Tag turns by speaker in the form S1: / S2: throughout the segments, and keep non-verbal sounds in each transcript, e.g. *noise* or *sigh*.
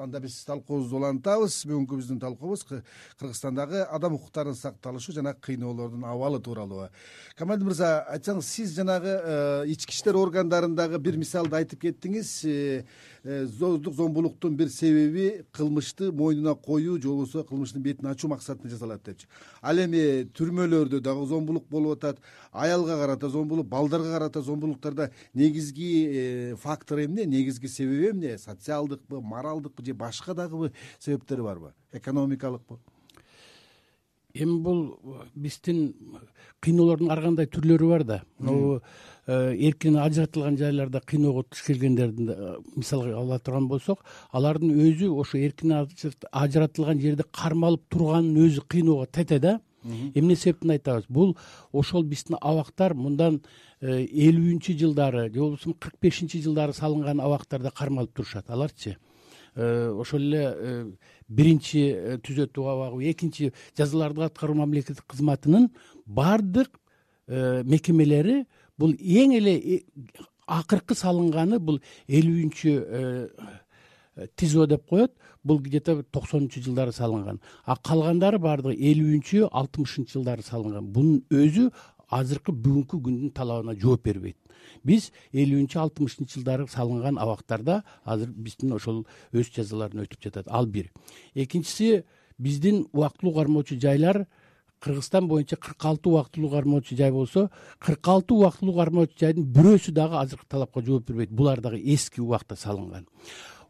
S1: анда биз талкуубузду улантабыз. Бүгүнкү биздин талкуубуз кыргызстандагы адам укуктарынын сакталышы жана кыйноолордун абалы тууралуу. Камалдин мырза айтсаңыз сиз жанагы э, ички иштер органдарындагы бир мисалды айтып кеттиңиз. Э, зордук зомбулуктун бир себеби кылмышты мойнуна коюу же болбосо кылмыштын бетин ачуу максатында жасалат депчи. Ал эми түрмөлөрдө дагы зомбулук болуп атат аялга карата зомбулук балдарга карата зомбулуктарда негизги фактор эмне? Негизги себеби эмне? Социалдыкпы моралдыкпы же башка дагы себептери барбы? Экономикалыкпы
S2: эми бул биздин кыйноолордун ар кандай түрлөрү бар да. Могу э, эркинен ажыратылган жайларда кыйноого туш келгендерди э, мисалга ала турган болсок алардын өзү ошо эркинен ажыратылган жерде кармалып турганын өзү кыйноого тете да. Эмне себептен айтабыз? Бул ошол биздин абактар мындан э, элүүнчү жылдары же болбосо кырк бешинчи жылдары салынган абактарда кармалып турушат. Аларчы Э, ошол эле э, биринчи э, түзөтүү абагы экинчи жазаларды аткаруу мамлекеттик кызматынын баардык мекемелери бул эң эле акыркы салынганы бул элүүнчү тизо деп коет. Бул где то токсонунчу жылдары салынган. А калгандары баардыгы элүүнчү алтымышынчы жылдары салынган. Бунун өзү азыркы бүгүнкү күндүн талабына жооп бербейт. Биз элүүнчү алтымышынчы жылдары салынган абактарда азыр биздин ошол өз жазаларын өтүп жатат. Ал бир. Экинчиси биздин убактылуу кармоочу жайлар кыргызстан боюнча кырк алты убактылуу кармоочу жай болсо кырк алты убактылуу кармоочу жайдын бирөөсү дагы азыркы талапка жооп бербейт. Булар дагы эски убакта салынган.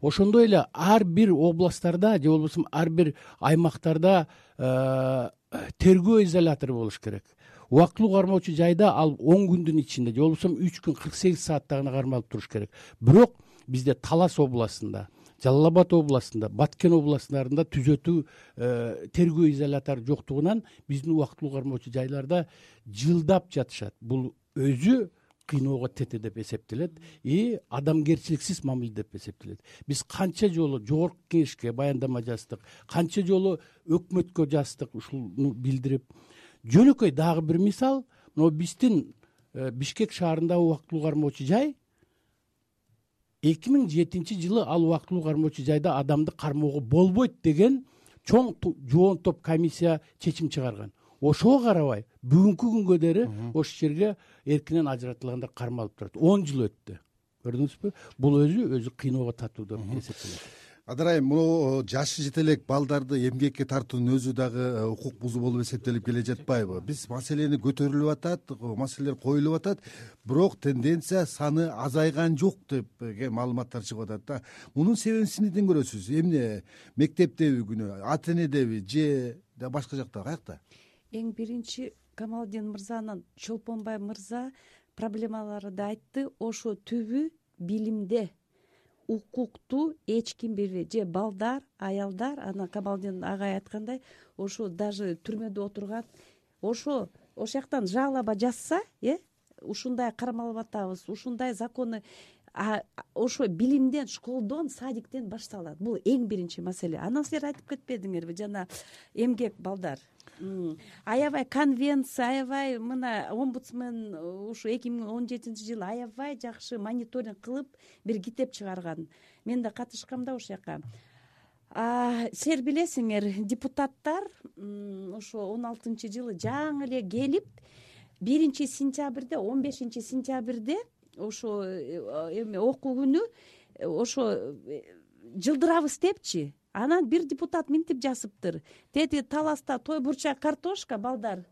S2: Ошондой эле ар бир областтарда же болбосо ар бир аймактарда э, тергөө изолятору болуш керек убактылуу кармоочу жайда ал он күндүн ичинде же болбосо үч күн кырк сегиз саатта гана кармалып туруш керек. Бирок бизде талас областында жалал абад областында баткен областарында түзөтүү э, тергөө изолятору жоктугунан биздин убактылуу кармоочу жайларда жылдап жатышат. Бул өзү кыйноого тете деп эсептелет и адамгерчиликсиз мамиле деп эсептелет. Биз канча жолу жогорку кеңешке баяндама жаздык канча жолу өкмөткө жаздык ушуну билдирип жөнөкөй дагы бир мисал. Могу биздин э, бишкек шаарындагы убактылуу кармоочу жай эки миң жетинчи жылы ал убактылуу кармоочу жайда адамды кармоого болбойт деген чоң жоон топ комиссия чечим чыгарган. Ошого карабай бүгүнкү күнгө дери ошол жерге эркинен ажыратылгандар кармалып турат. Он жыл өттү. Көрдүңүзбү? Бул өзү өзү кыйноого татуу деп эсептелет
S1: адыр айым муну жашы жете элек балдарды эмгекке тартуунун өзү дагы э, укук бузуу болуп эсептелип келе жатпайбы. Биз маселени көтөрүлүп атат маселелер коюлуп атат бирок тенденция саны азайган жок деп маалыматтар чыгып атат да. Мунун себебин сиз эмнеден көрөсүз? Эмне мектептеби күнөө ата энедеби же башка жакта каякта
S3: эң биринчи камалдин мырзанын чолпонбай мырза проблемаларды айтты. Ошо түбү билимде укукту эч ким билбейт же балдар аялдар анан камалдин агай айткандай ошо даже түрмөдө отурган ошо ошол жактан жалоба жазса э ушундай кармалып атабыз ушундай законы ошо билимден школдон садиктен башталат. Бул эң биринчи маселе. Анан силер айтып кетпедиңерби жана эмгек балдар. Аябай конвенция аябай мына омбудсмен ушу эки миң он жетинчи жылы аябай жакшы мониторинг кылып бир китеп чыгарган. Мен да катышкам да ошол жака. Силер билесиңер депутаттар ошо он алтынчы жылы жаңы эле келип биринчи сентябрде он бешинчи сентябрде ошо э, эме окуу күнү ошо э, жылдырабыз депчи. Анан бир депутат мынтип жазыптыр тетиги таласта той бурчак картошка балдар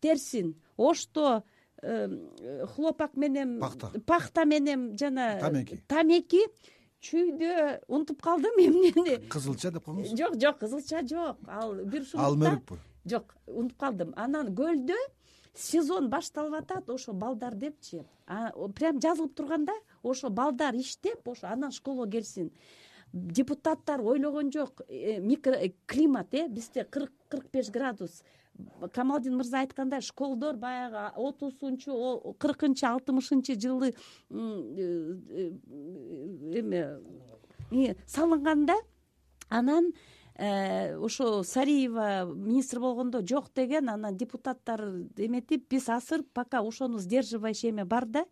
S3: терсин. Ошто хлопок менен
S1: пахта
S3: пахта менен жана
S1: тамеки.
S3: тамеки. Чүйдө унутуп калдым эмнени
S1: кызылча деп коебуз
S3: жок жок кызылча жок. Ал бир шумукта
S1: алмөрүкпү
S3: жок унутуп калдым. Анан көлдө сезон башталып атат ошо балдар депчи прям жазылып турган да ошо балдар иштеп ошо анан школго келсин. Депутаттар ойлогон жок э, микроклимат э бизде кырк кырк беш градус. Камалдин мырза айткандай школдор баягы отузунчу кыркынчы алтымышынчы жылы э, эме салынган да анан э, ошо сариева министр болгондо жок деген анан депутаттар эметип биз азыр пока ошону сдерживающий эме бар да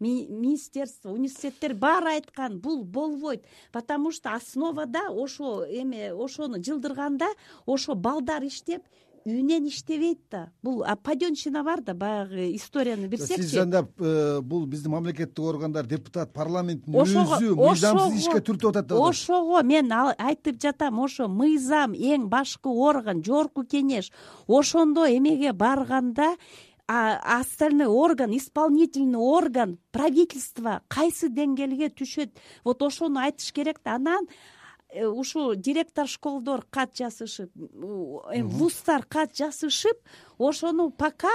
S3: министерство университеттер баары айткан бул болбойт. Потому что основада ошо эме ошону жылдырганда ошо балдар иштеп үнен иштебейт да. Бул паденщина бар да баягы историяны билсекчи
S1: сиз анда э, бул биздин мамлекеттик органдар депутат парламенттин өзү мыйзамсыз ишке түртүп атат деп
S3: ошого мен айтып жатам ошо мыйзам эң башкы орган жогорку кеңеш ошондо эмеге барганда остальной орган исполнительный орган правительство кайсы деңгээлге түшөт? Вот ошону айтыш керек да. Анан Э, ушул директор школдор кат жазышып эми вуздар кат жазышып ошону пока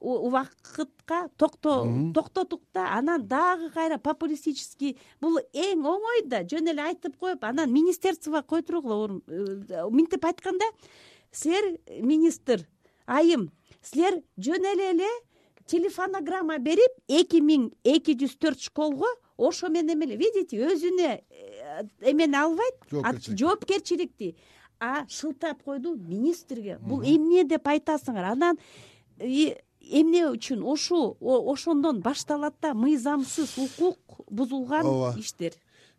S3: убакытка токтотук да анан дагы кайра популистический бул эң оңой да жөн эле айтып коюп анан министерствого койдургула э, мынтип айтканда силер министр айым силер жөн эле эле телефонограмма берип эки миң эки жүз төрт школго ошо менен эле видите өзүнө э, эмени албайт? Жоопкерчиликти а шылтап койду министрге. Бул эмне деп айтасыңар? Анан эмне үчүн? Ушул ошондон башталат да мыйзамсыз укук бузулган иштер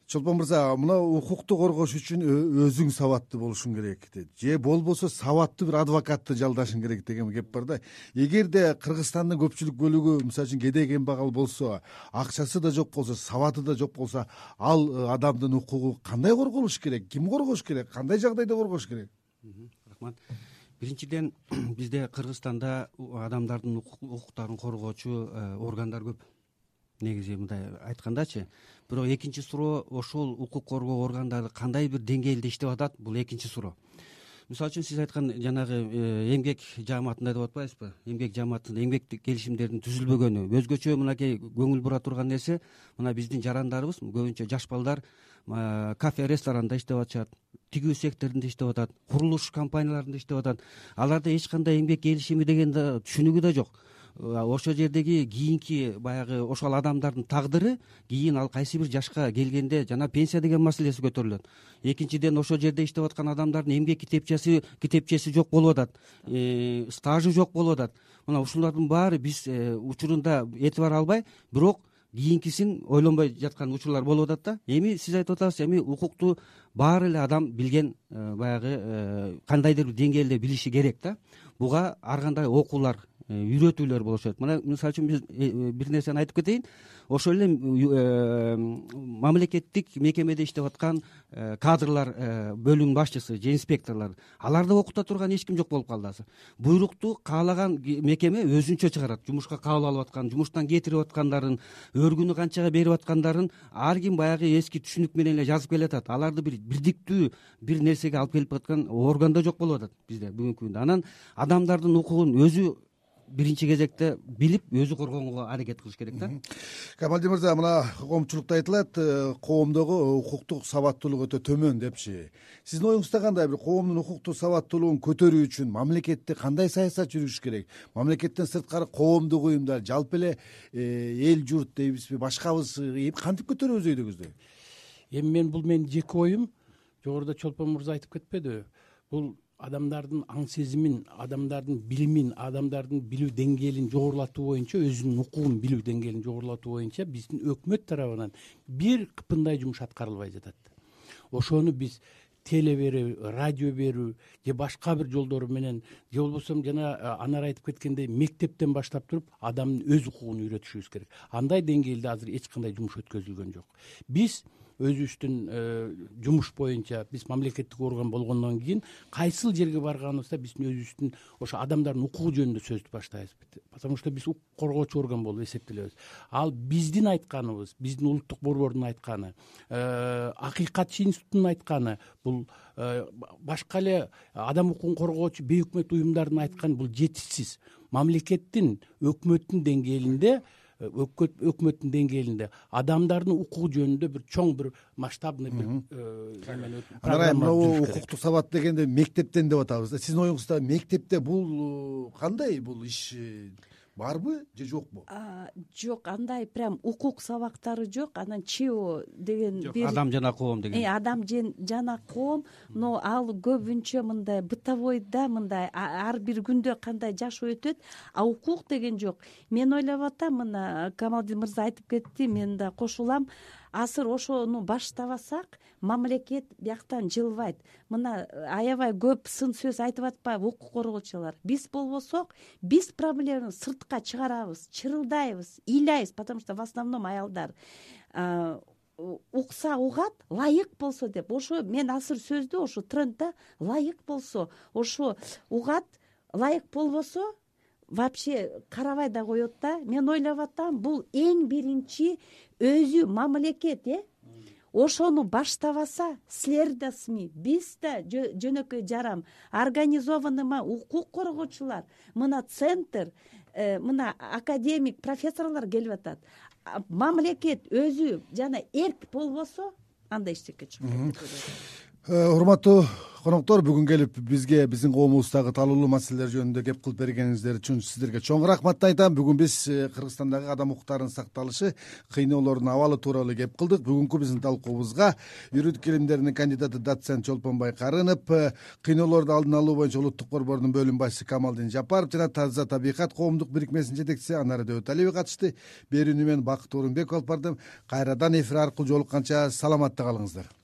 S1: чолпон мырза мына укукту коргош үчүн өзүң сабаттуу болушуң керек же болбосо сабаттуу бир адвокатты жалдашың керек деген кеп бар да. Эгерде кыргызстандын көпчүлүк бөлүгү мисалы үчүн кедей кембагал болсо акчасы да жок болсо сабаты да жок болсо ал э, адамдын укугу кандай корголуш керек? Ким коргош керек? Кандай жагдайда коргош керек?
S4: Рахмат. Биринчиден *clears throat* бизде кыргызстанда адамдардын укуктарын коргоочу э, органдар көп негизи мындай айткандачы. Бирок экинчи суроо ошол укук коргоо органдары кандай бир деңгээлде иштеп атат бул экинчи суроо. Мисалы үчүн сиз айткан жанагы э, эмгек жааматында деп атпайбызбы эмгек жааматында эмгектик келишимдердин түзүлбөгөнү өзгөчө мынакей көңүл бура турган нерсе мына биздин жарандарыбыз көбүнчө жаш балдар кафе ресторанда иштеп атышат тигүү секторунда иштеп атат курулуш компанияларында иштеп атат. Аларда эч кандай эмгек келишими деген да түшүнүгү да жок ошол жердеги кийинки баягы ошол адамдардын тагдыры кийин ал кайсы бир жашка келгенде жана пенсия деген маселеси көтөрүлөт. Экинчиден ошол жерде иштеп аткан адамдардын эмгек китепчеси китепчеси жок болуп атат. Э, стажы жок болуп атат. Мына ушулардын баары биз э, учурунда этибар албай бирок кийинкисин ойлонбой жаткан учурлар болуп атат да. Эми сиз айтып атасыз эми укукту баары эле адам билген э, баягы кандайдыр бир деңгээлде билиши керек да. Буга ар кандай окуулар үйрөтүүлөр болушат. Мына мисалы үчүн биз э, э, бир нерсени айтып кетейин. Ошол эле мамлекеттик мекемеде иштеп аткан кадрлар бөлүм башчысы же инспекторлор аларды окута турган эч ким жок болуп калды азыр буйрукту каалаган мекеме өзүнчө чыгарат. Жумушка кабыл алып аткан жумуштан кетирип аткандарын өргүнү канчага берип аткандарын ар ким баягы эски түшүнүк менен эле жазып келатат аларды бир бирдиктүү бир нерсеге алып келип аткан орган да жок болуп атат бизде бүгүнкү күндө. Анан адамдардын укугун өзү биринчи кезекте билип өзү коргогонго аракет кылыш керек да.
S1: Камалдин мырза мына коомчулукта айтылат э, коомдогу укуктук сабаттуулук өтө төмөн депчи. Сиздин оюңузда кандай? Бир коомдун укуктук сабаттуулугун көтөрүү үчүн мамлекетте кандай саясат жүргүзүш керек? Мамлекеттен сырткары коомдук уюмдар жалпы эле э, эл журт дейбизби башкабыз кантип көтөрөбүз өйдөгүздү
S2: эми мен бул менин жеке оюм жогоруда чолпон мырза айтып кетпедиби бул адамдардын аң сезимин адамдардын билимин адамдардын билүү деңгээлин жогорулатуу боюнча өзүнүн укугун билүү деңгээлин жогорулатуу боюнча биздин өкмөт тарабынан бир кыпындай жумуш аткарылбай жатат. Ошону биз теле берүү радио берүү же башка бир жолдор менен же болбосо жана анары айтып кеткендей мектептен баштап туруп адамдын өз укугун үйрөтүшүбүз керек. Андай деңгээлде азыр эч кандай жумуш өткөзүлгөн жок. Биз өзүбүздүн э, жумуш боюнча биз мамлекеттик орган болгондон кийин кайсыл жерге барганыбызда биздин өзүбүздүн ошо адамдардын укугу жөнүндө сөздү баштайбыз. Потому что биз укук коргоочу орган болуп эсептелебиз. Ал биздин айтканыбыз биздин улуттук борбордун айтканы э, акыйкатчы институттун айтканы бул э, башка эле адам укугун коргоочу бейөкмөт уюмдардын айтканы бул жетишсиз. Мамлекеттин өкмөттүн деңгээлинде өкмөттүн деңгээлинде адамдардын укугу жөнүндө бир чоң бир масштабный бир
S1: э, анарай могу укуктук сабат дегенде мектептен деп атабыз да. Сиздин оюңузда мектепте бул э, кандай бул иш барбы же жокпу?
S3: Жок андай прям укук сабактары жок анан чио деген
S4: жок адам жана коом деген.
S3: Э, адам жана коом но ал көбүнчө мындай бытовойда мындай ар бир күндө кандай жашоо өтөт а укук деген жок. Мен ойлоп атам мына камалдин мырза айтып кетти мен да кошулам азыр ошону баштабасак мамлекет бияктан жылбайт. Мына аябай көп сын сөз айтып атпайбы укук коргоочулар. Биз болбосок биз проблеманы сыртка чыгарабыз чырылдайбыз ыйлайбыз потому что в основном аялдар укса угат ылайык болсо деп. Ошо мен азыр сөздү ошо трендда ылайык болсо ошо угат ылайык болбосо вообще карабай да коет да. Мен ойлоп атам бул эң биринчи өзү мамлекет э? Ошону баштабаса силер да сми биз да жөнөкөй жаран организованный укук коргоочулар. Мына центр э, мына академик профессорлор келип атат. Мамлекет өзү жана эрк болбосо анда эчтеке чыкпайт
S1: урматтуу коноктор бүгүн келип бизге биздин коомубуздагы талоолуу маселелер жөнүндө кеп кылып бергениңиздер үчүн сиздерге чоң рахматты айтам. Бүгүн биз э, кыргызстандагы адам укуктарынын сакталышы кыйноолордун абалы тууралуу кеп кылдык. Бүгүнкү биздин талкуубузга юридика илимдеринин кандидаты доцент чолпонбай карынов э, кыйноолорду алдын алуу боюнча улуттук борбордун бөлүм башчысы камалдин жапаров жана таза табигат коомдук бирикмесинин жетекчиси анара дөбөталиева катышты. Берүүнү мен бакыт орунбеков алып бардым. Кайрадан эфир аркылуу жолукканча саламатта калыңыздар